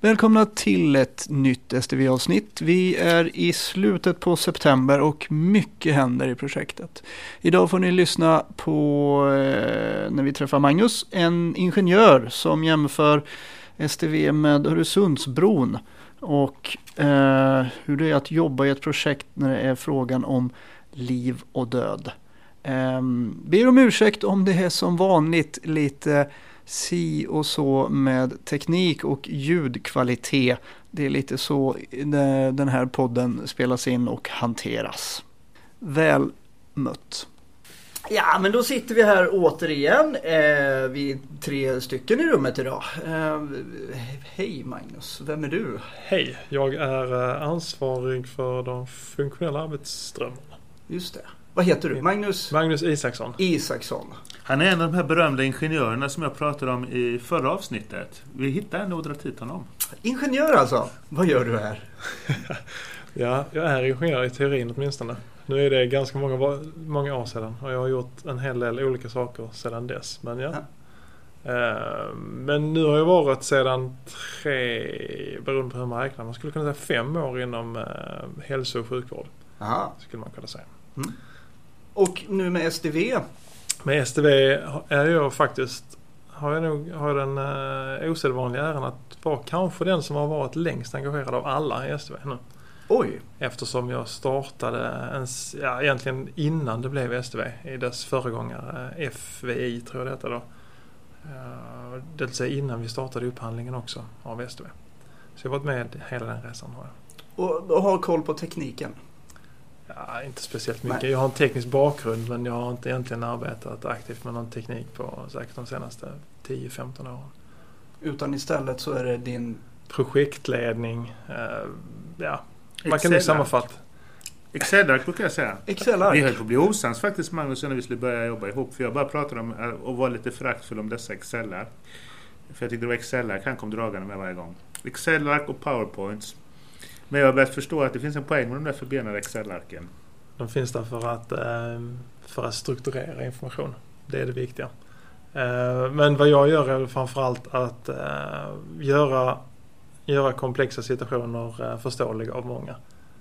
Välkomna till ett nytt STV-avsnitt. Vi är i slutet på september och mycket händer i projektet. Idag får ni lyssna på eh, när vi träffar Magnus, en ingenjör som jämför STV med Öresundsbron och eh, hur det är att jobba i ett projekt när det är frågan om liv och död. Eh, ber om ursäkt om det är som vanligt lite si och så med teknik och ljudkvalitet. Det är lite så den här podden spelas in och hanteras. Väl mött. Ja, men då sitter vi här återigen. Eh, vi är tre stycken i rummet idag. Eh, hej Magnus, vem är du? Hej, jag är eh, ansvarig för de funktionella arbetsströmmarna. Just det. Vad heter du? Magnus? Magnus Isaksson. Isaksson. Han är en av de här berömda ingenjörerna som jag pratade om i förra avsnittet. Vi hittade ändå och dra hit honom. Ingenjör alltså? Vad gör du här? ja, jag är ingenjör i teorin åtminstone. Nu är det ganska många, många år sedan och jag har gjort en hel del olika saker sedan dess. Men ja. ja. Uh, men nu har jag varit sedan tre, beroende på hur man räknar, man skulle kunna säga fem år inom uh, hälso och sjukvård. Aha. Skulle man kunna säga. Mm. Och nu med STV? Med STV är jag faktiskt, har jag nog har den uh, osedvanliga äran att vara kanske den som har varit längst engagerad av alla i STV nu. Oj! Eftersom jag startade ens, ja, egentligen innan det blev STV i dess föregångare FVI tror jag det hette då. Uh, det vill säga innan vi startade upphandlingen också av STV. Så jag har varit med hela den resan har jag. Och, och har koll på tekniken? Ja, inte speciellt mycket. Nej. Jag har en teknisk bakgrund men jag har inte egentligen arbetat aktivt med någon teknik på säkert de senaste 10-15 åren. Utan istället så är det din... Projektledning. Eh, ja, man kan nog sammanfatta. Excel-ark brukar jag säga. Excel-ark. Vi höll på att bli osams faktiskt Magnus när vi skulle börja jobba ihop. För jag bara pratade om eh, och var lite föraktfull om dessa Excel-ark. För jag tyckte det var Excel-ark han kom dragande med varje gång. Excel-ark och powerpoints. Men jag har börjat förstå att det finns en poäng med de där förbenade Excel-arken. De finns där för att, ehm, för att strukturera information. Det är det viktiga. Eh, men vad jag gör är framförallt att eh, göra, göra komplexa situationer eh, förståeliga av många.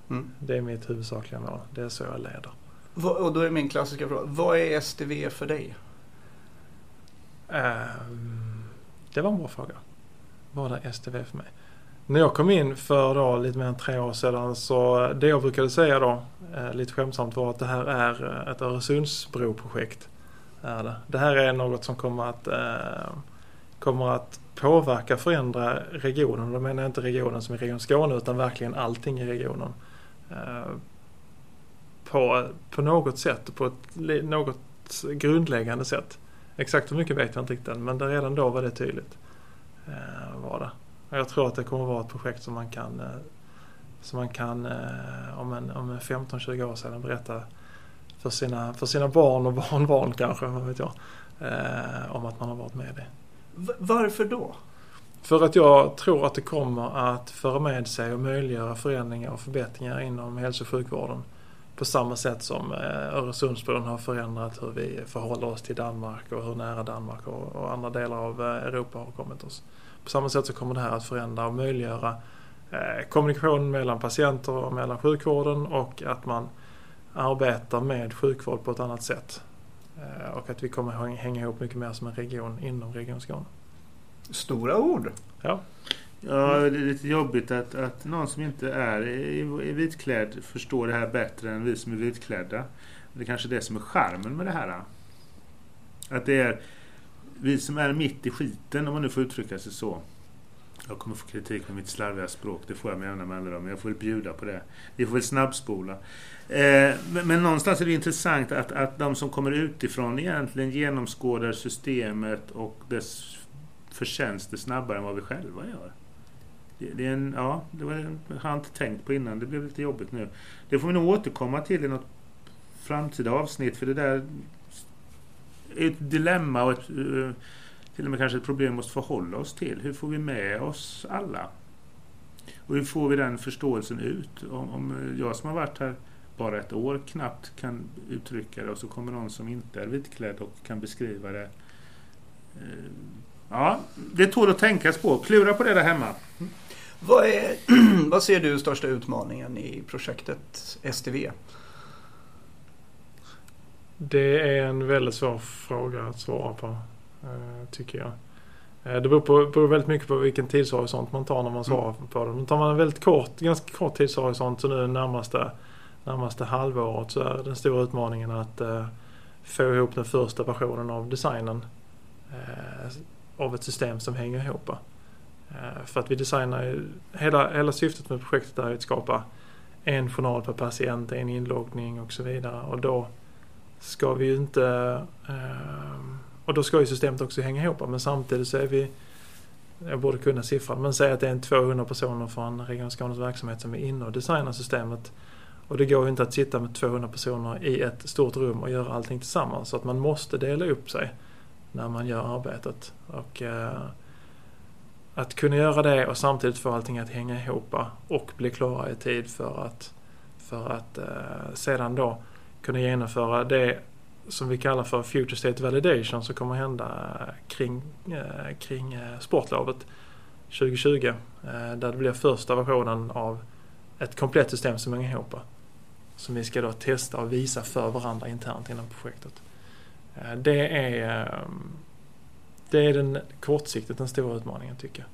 Mm. Det är mitt huvudsakliga mål. Det är så jag leder. Och då är min klassiska fråga. Vad är STV för dig? Ehm, det var en bra fråga. Vad är STV för mig? När jag kom in för då lite mer än tre år sedan så det jag brukade säga då eh, lite skämtsamt var att det här är eh, ett Öresundsbroprojekt. Är det. det här är något som kommer att, eh, kommer att påverka, förändra regionen. Då menar jag inte regionen som är Region Skåne utan verkligen allting i regionen. På, på något sätt, på ett något grundläggande sätt. Exakt hur mycket vet jag inte riktigt än men redan då var det tydligt. Var det. Jag tror att det kommer att vara ett projekt som man kan, eh, som man kan eh, om, en, om 15-20 år sedan berätta för sina, för sina barn och barnbarn kanske, vad vet jag, eh, om att man har varit med i det. Varför då? För att jag tror att det kommer att föra med sig och möjliggöra förändringar och förbättringar inom hälso och sjukvården. På samma sätt som Öresundsbron har förändrat hur vi förhåller oss till Danmark och hur nära Danmark och, och andra delar av Europa har kommit oss. På samma sätt så kommer det här att förändra och möjliggöra eh, kommunikation mellan patienter och mellan sjukvården och att man arbetar med sjukvård på ett annat sätt. Eh, och att vi kommer hänga ihop mycket mer som en region inom Region Skåne. Stora ord! Ja. Ja, det är lite jobbigt att, att någon som inte är i, i vitklädd förstår det här bättre än vi som är vitklädda. Det är kanske det som är charmen med det här. Att det är vi som är mitt i skiten, om man nu får uttrycka sig så. Jag kommer få kritik för mitt slarviga språk, det får jag med jämna mellanrum, men jag får väl bjuda på det. Vi får väl snabbspola. Eh, men, men, någonstans är det intressant att, att de som kommer utifrån egentligen genomskådar systemet och dess förtjänster snabbare än vad vi själva gör. Det, det är en, ja, det var, har jag inte tänkt på innan, det blev lite jobbigt nu. Det får vi nog återkomma till i något framtida avsnitt, för det där ett dilemma och ett, eh, till och med kanske ett problem vi måste förhålla oss till. Hur får vi med oss alla? Och hur får vi den förståelsen ut? Om, om jag som har varit här bara ett år knappt kan uttrycka det och så kommer någon som inte är vitklädd och kan beskriva det. Eh, ja, det tål att tänkas på. Klura på det där hemma. Vad, är, vad ser du största utmaningen i projektet STV? Det är en väldigt svår fråga att svara på, eh, tycker jag. Eh, det beror, på, beror väldigt mycket på vilken tidshorisont man tar när man mm. svarar mm. på det. Men tar man en väldigt kort, ganska kort tidshorisont, så nu närmaste, närmaste halvåret, så är den stora utmaningen att eh, få ihop den första versionen av designen eh, av ett system som hänger ihop. Eh, för att vi designar ju, hela, hela syftet med projektet är att skapa en journal per patient, en inloggning och så vidare. Och då ska vi ju inte... Eh, och då ska ju systemet också hänga ihop. Men samtidigt så är vi... Jag borde kunna siffran, men säg att det är en 200 personer från Region Skånes verksamhet som är inne och designar systemet. Och det går ju inte att sitta med 200 personer i ett stort rum och göra allting tillsammans. Så att man måste dela upp sig när man gör arbetet. Och eh, att kunna göra det och samtidigt få allting att hänga ihop och bli klara i tid för att, för att eh, sedan då kunna genomföra det som vi kallar för Future State Validation som kommer hända kring, eh, kring eh, sportlovet 2020. Eh, där det blir första versionen av ett komplett system som hänger ihop. Som vi ska då testa och visa för varandra internt inom projektet. Det är, det är den kortsiktigt den stora utmaningen tycker jag.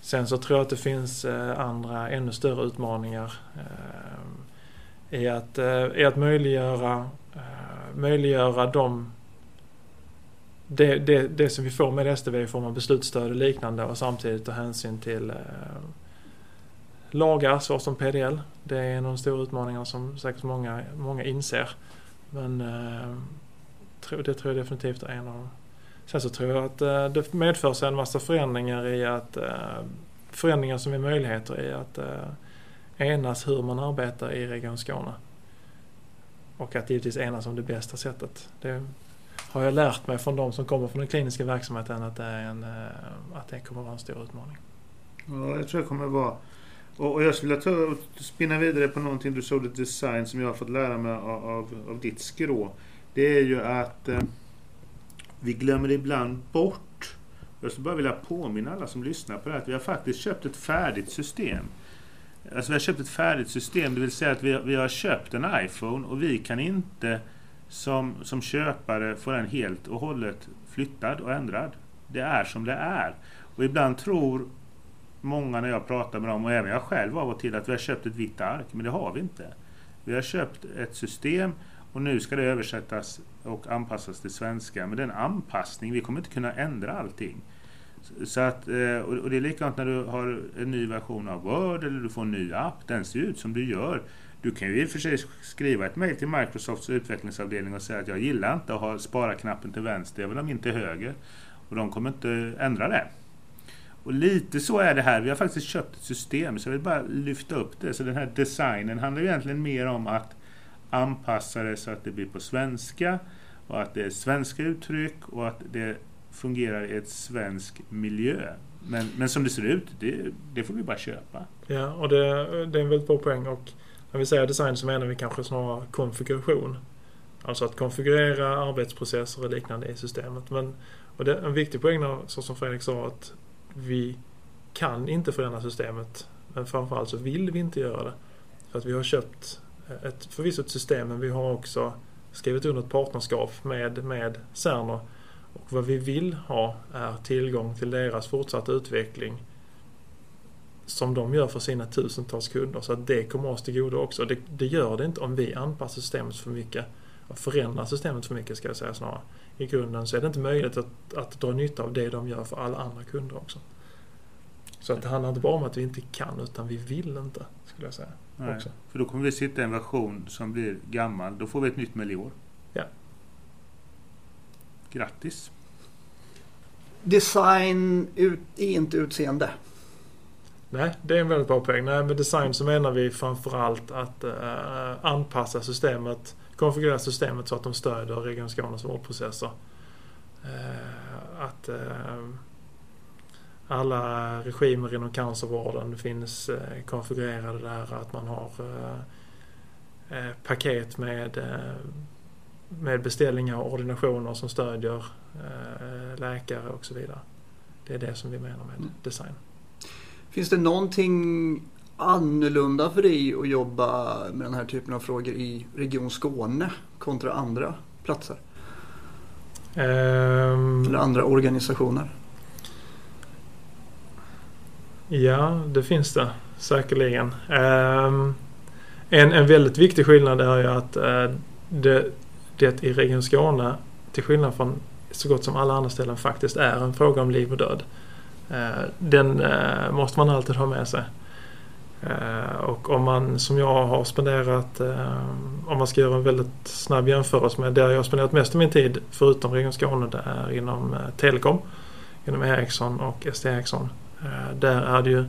Sen så tror jag att det finns andra ännu större utmaningar i att, eh, i att möjliggöra, eh, möjliggöra de det, det, det som vi får med STV i form av beslutsstöd och liknande och samtidigt ta hänsyn till eh, lagar såsom PDL. Det är en av de stora utmaningarna som säkert många, många inser. Men det tror jag definitivt är en av dem. Sen så tror jag att det medför sig en massa förändringar i att förändringar som är möjligheter i att eh, enas hur man arbetar i Region Skåne. Och att givetvis enas om det bästa sättet. Det har jag lärt mig från de som kommer från den kliniska verksamheten att det, är en, eh, att det kommer att vara en stor utmaning. Ja, jag tror det kommer att vara och, jag skulle vilja ta, spinna vidare på någonting du sa, design som jag har fått lära mig av, av, av ditt skrå det är ju att eh, vi glömmer ibland bort, jag skulle bara vilja påminna alla som lyssnar på det här, att vi har faktiskt köpt ett färdigt system. Alltså vi har köpt ett färdigt system, det vill säga att vi, vi har köpt en iPhone och vi kan inte som, som köpare få den helt och hållet flyttad och ändrad. Det är som det är. Och ibland tror många när jag pratar med dem, och även jag själv av och till, att vi har köpt ett vitt ark, men det har vi inte. Vi har köpt ett system och nu ska det översättas och anpassas till svenska. Men det är en anpassning, vi kommer inte kunna ändra allting. Så att, eh, och det är likadant när du har en ny version av Word eller du får en ny app. Den ser ut som du gör. Du kan ju i och för sig skriva ett mejl till Microsofts utvecklingsavdelning och säga att jag gillar inte att ha spara-knappen till vänster, jag vill ha min till höger. Och de kommer inte ändra det. Och lite så är det här. Vi har faktiskt köpt ett system, så jag vill bara lyfta upp det. Så den här designen handlar ju egentligen mer om att anpassa det så att det blir på svenska och att det är svenska uttryck och att det fungerar i ett svensk miljö. Men, men som det ser ut, det, det får vi bara köpa. Ja, och det, det är en väldigt bra poäng. Och när vi säger design så menar vi kanske snarare konfiguration. Alltså att konfigurera arbetsprocesser och liknande i systemet. Men, och det, en viktig poäng, där, så som Fredrik sa, att vi kan inte förändra systemet. Men framförallt så vill vi inte göra det. För att vi har köpt ett, förvisso ett system men vi har också skrivit under ett partnerskap med, med Cerner. Och vad vi vill ha är tillgång till deras fortsatta utveckling som de gör för sina tusentals kunder. Så att det kommer oss till godo också. Det, det gör det inte om vi anpassar systemet för mycket. Förändrar systemet för mycket ska jag säga snarare. I grunden så är det inte möjligt att, att dra nytta av det de gör för alla andra kunder också. Så att det handlar inte bara om att vi inte kan utan vi vill inte, skulle jag säga. Nej, också. För då kommer vi sitta i en version som blir gammal. Då får vi ett nytt Melior. Ja. Grattis! Design ut, är inte utseende. Nej, det är en väldigt bra poäng. Nej, med design så menar vi framförallt att uh, anpassa systemet, konfigurera systemet så att de stöder Region Skånes vårdprocesser. Uh, att uh, alla regimer inom cancervården finns konfigurerade där. Att man har paket med, med beställningar och ordinationer som stödjer läkare och så vidare. Det är det som vi menar med mm. design. Finns det någonting annorlunda för dig att jobba med den här typen av frågor i Region Skåne kontra andra platser? Ehm, Eller andra organisationer? Ja, det finns det säkerligen. Ehm, en, en väldigt viktig skillnad är ju att eh, det, det i Region Skåne, till skillnad från så gott som alla andra ställen, faktiskt är en fråga om liv och död. Eh, den eh, måste man alltid ha med sig. Eh, och om man som jag har spenderat, om man ska göra en väldigt snabb jämförelse med där jag har spenderat mest av min tid förutom Region Skåne, det är inom Telekom, inom Ericsson och ST Ericsson. Där är det ju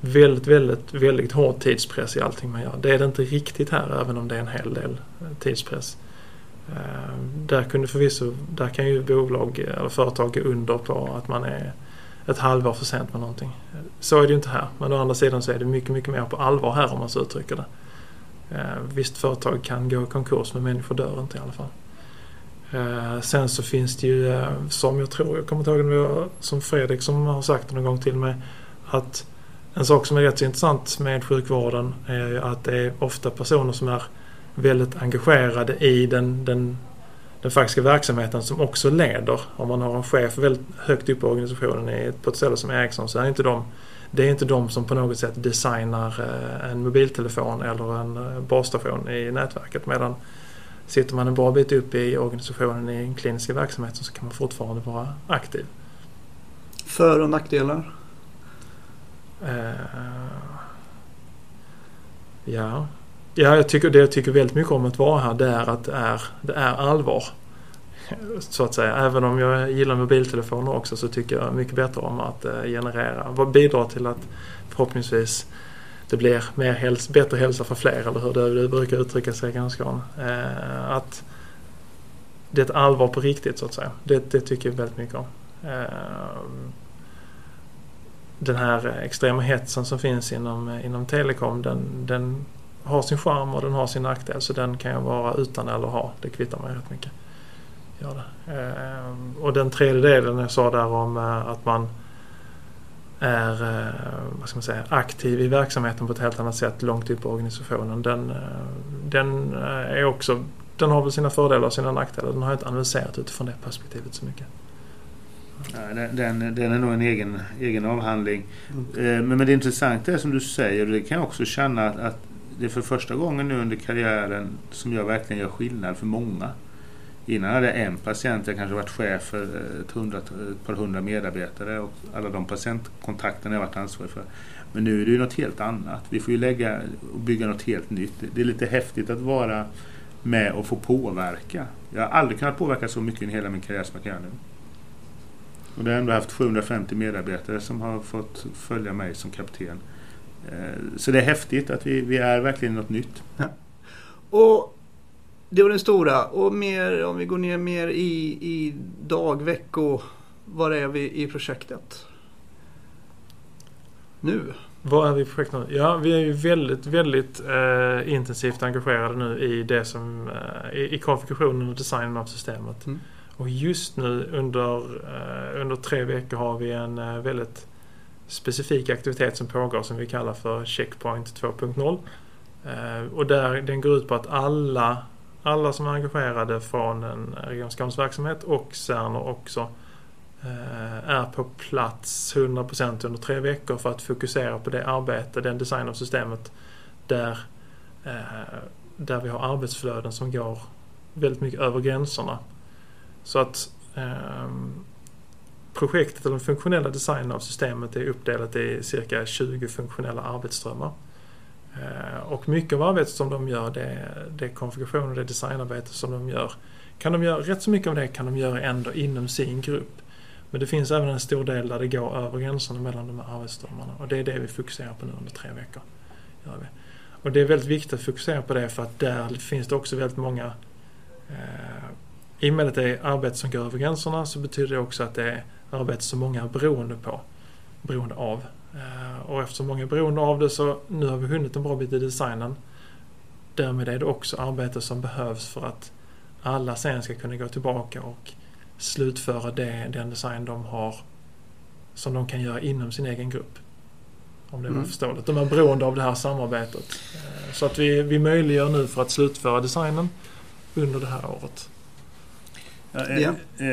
väldigt, väldigt, väldigt hård tidspress i allting man gör. Det är det inte riktigt här, även om det är en hel del tidspress. Eh, där kunde förvisso, där kan ju bolag eller företag gå under på att man är ett halvår för sent med någonting. Så är det ju inte här. Men å andra sidan så är det mycket, mycket mer på allvar här om man så uttrycker det. Eh, visst, företag kan gå i konkurs men människor dör inte i alla fall. Eh, sen så finns det ju, som jag tror, jag kommer inte ihåg det som Fredrik som har sagt det någon gång till mig, att en sak som är rätt så intressant med sjukvården är ju att det är ofta personer som är väldigt engagerade i den, den, den faktiska verksamheten som också leder. Om man har en chef väldigt högt upp i organisationen på ett ställe som Ericsson så är inte de det är inte de som på något sätt designar eh, en mobiltelefon eller en eh, basstation i nätverket. Medan sitter man en bra bit upp i organisationen i den kliniska verksamheten så kan man fortfarande vara aktiv. För och nackdelar? Eh, ja ja, jag tycker det jag tycker väldigt mycket om att vara här det är att det är, det är allvar. Så att säga. Även om jag gillar mobiltelefoner också så tycker jag mycket bättre om att eh, generera. bidra till att förhoppningsvis det blir mer häls bättre hälsa för fler eller hur det, brukar uttryckas i ganska Eh, att det är ett allvar på riktigt så att säga. Det, det tycker jag väldigt mycket om. Eh, den här extrema hetsen som finns inom, inom telekom den, den har sin charm och den har sin nackdel så den kan jag vara utan eller ha. Det kvittar mig rätt mycket. Gör det. Eh, och den tredje delen jag sa där om eh, att man är eh, vad ska man säga, aktiv i verksamheten på ett helt annat sätt långt upp i organisationen. Den, eh, den är också den har väl sina fördelar och sina nackdelar. Den har jag inte analyserat utifrån det perspektivet så mycket. Den, den, den är nog en egen, egen avhandling. Eh, Men, men det intressanta är som du säger, och det kan jag också känna att det är för första gången nu under karriären som jag verkligen gör skillnad för många. Innan hade jag en patient, jag kanske varit chef för ett, hundra, ett par hundra medarbetare och alla de patientkontakterna jag varit ansvarig för. Men nu är det ju något helt annat. Vi får ju lägga och bygga något helt nytt. Det är lite häftigt att vara med och få påverka. Jag har aldrig kunnat påverka så mycket i hela min karriär som jag kan göra nu. Och det har ändå haft 750 medarbetare som har fått följa mig som kapten. Eh, Så det är häftigt att vi, vi är verkligen något nytt. Och det var den stora. Och mer, om vi går ner mer i, i dag, vecko. Var är vi i projektet? Nu? Vad är vi i projekt nu? Ja, vi är ju väldigt, väldigt eh, intensivt engagerade nu i det som eh, i, i konfigurationen och designen av systemet. Mm. Och just nu under, eh, under tre veckor har vi en eh, väldigt specifik aktivitet som pågår som vi kallar för Checkpoint 2.0. Eh, och där, den går ut på att alla, alla som är engagerade från en Region Skånes verksamhet och Cerner också eh, är på plats 100% under tre veckor för att fokusera på det arbete, den design av systemet där, eh, där vi har arbetsflöden som går väldigt mycket över gränserna. Så att ehm, projektet, eller den funktionella designen av systemet är uppdelat i cirka 20 funktionella arbetsströmmar. Eh, och mycket av arbetet som de gör, det, det är konfiguration och det designarbete som de gör. Kan de göra, rätt så mycket av det kan de göra ändå inom sin grupp. Men det finns även en stor del där det går över gränserna mellan de här arbetsströmmarna. Och det är det vi fokuserar på nu under tre veckor. Gör vi. Och det är väldigt viktigt att fokusera på det för att där finns det också väldigt många eh, i och med att det är arbete som går över gränserna så betyder det också att det är arbete som många är beroende på. Beroende av. Eh, och eftersom många är beroende av det så nu har vi hunnit en bra bit i designen. Därmed är det också arbete som behövs för att alla sen ska kunna gå tillbaka och slutföra det, den design de har som de kan göra inom sin egen grupp. Om det Mm. var förståeligt. De är beroende av det här samarbetet. Eh, Så att vi, vi möjliggör nu för att slutföra designen under det här året. Ja, eh, Ja. eh,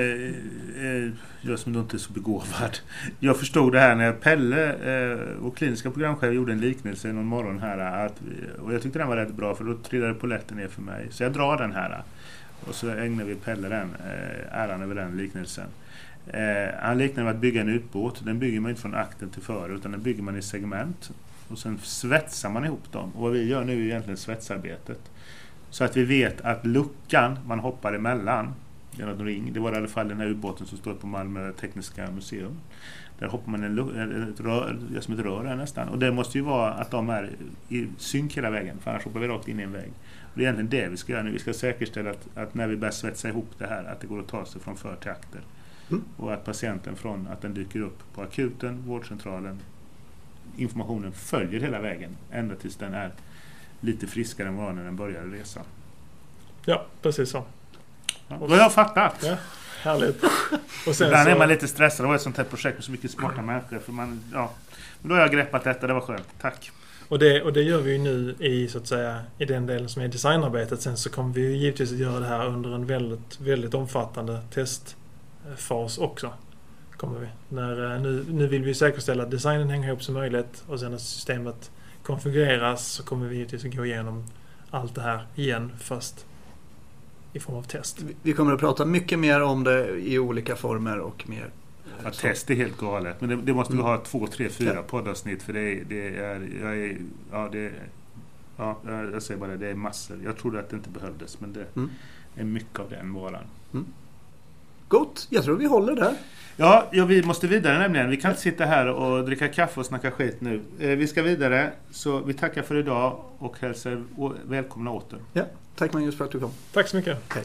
eh, jag som då inte är så begåvad. Jag förstod det här när Pelle, eh, vår kliniska programchef, gjorde en liknelse någon morgon här. Att och jag tyckte den var rätt bra för då trillade polletten ner för mig. Så jag drar den här. Och så ägnar vi Pelle den, eh, äran över den liknelsen. Han liknar med att bygga en utbåt. Den bygger man inte från akten till före utan den bygger man i segment. Och sen svetsar man ihop dem. Och vad vi gör nu är egentligen svetsarbetet. Så att vi vet att luckan man hoppar emellan en ring. Det var i alla fall den här ubåten som står på Malmö Tekniska Museum. Där hoppar man en, ett rör, som ett rör här nästan. Och det måste ju vara att de är i synk hela vägen. För annars hoppar vi rakt in i en vägg. Och det är egentligen det vi ska göra nu. Vi ska säkerställa att, att när vi börjar svetsa ihop det här att det går att ta sig från för till akter. Mm. Och att patienten från att den dyker upp på akuten, vårdcentralen, informationen följer hela vägen. Ända tills den är lite friskare än vad när den började resan. Ja, precis så. Ja, då har jag fattat. Ja, härligt. Och sen Ibland så, är man lite stressad av ett sånt här projekt med så mycket smarta människor. För man, ja. Men då har jag greppat detta, det var skönt. Tack. och, det, och det gör vi ju nu i, så att säga, i den delen som är designarbetet. Sen så kommer vi ju givetvis att göra det här under en väldigt, väldigt omfattande testfas också. Kommer vi. När, eh, nu, nu vill vi säkerställa att designen hänger ihop som möjligt och sen när systemet konfigureras så kommer vi givetvis att gå igenom allt det här igen fast i form av test. Vi- kommer att prata mycket mer om det i olika former och mer. Ja, test är helt galet. Men det, det måste vi Mm. ha två, tre, fyra Ja. poddavsnitt. För det är, det är, jag är, ja det är, ja, jag säger bara det, det är massor. Jag trodde att det inte behövdes men det Mm. är mycket av den varan. Gott, jag tror vi håller där. Ja, ja, vi måste vidare nämligen. Vi kan inte sitta här och dricka kaffe och snacka skit nu. Eh, vi ska vidare. Så vi tackar för idag och hälsar välkomna åter. Tack Magnus för att du kom. Tack så mycket. Hej.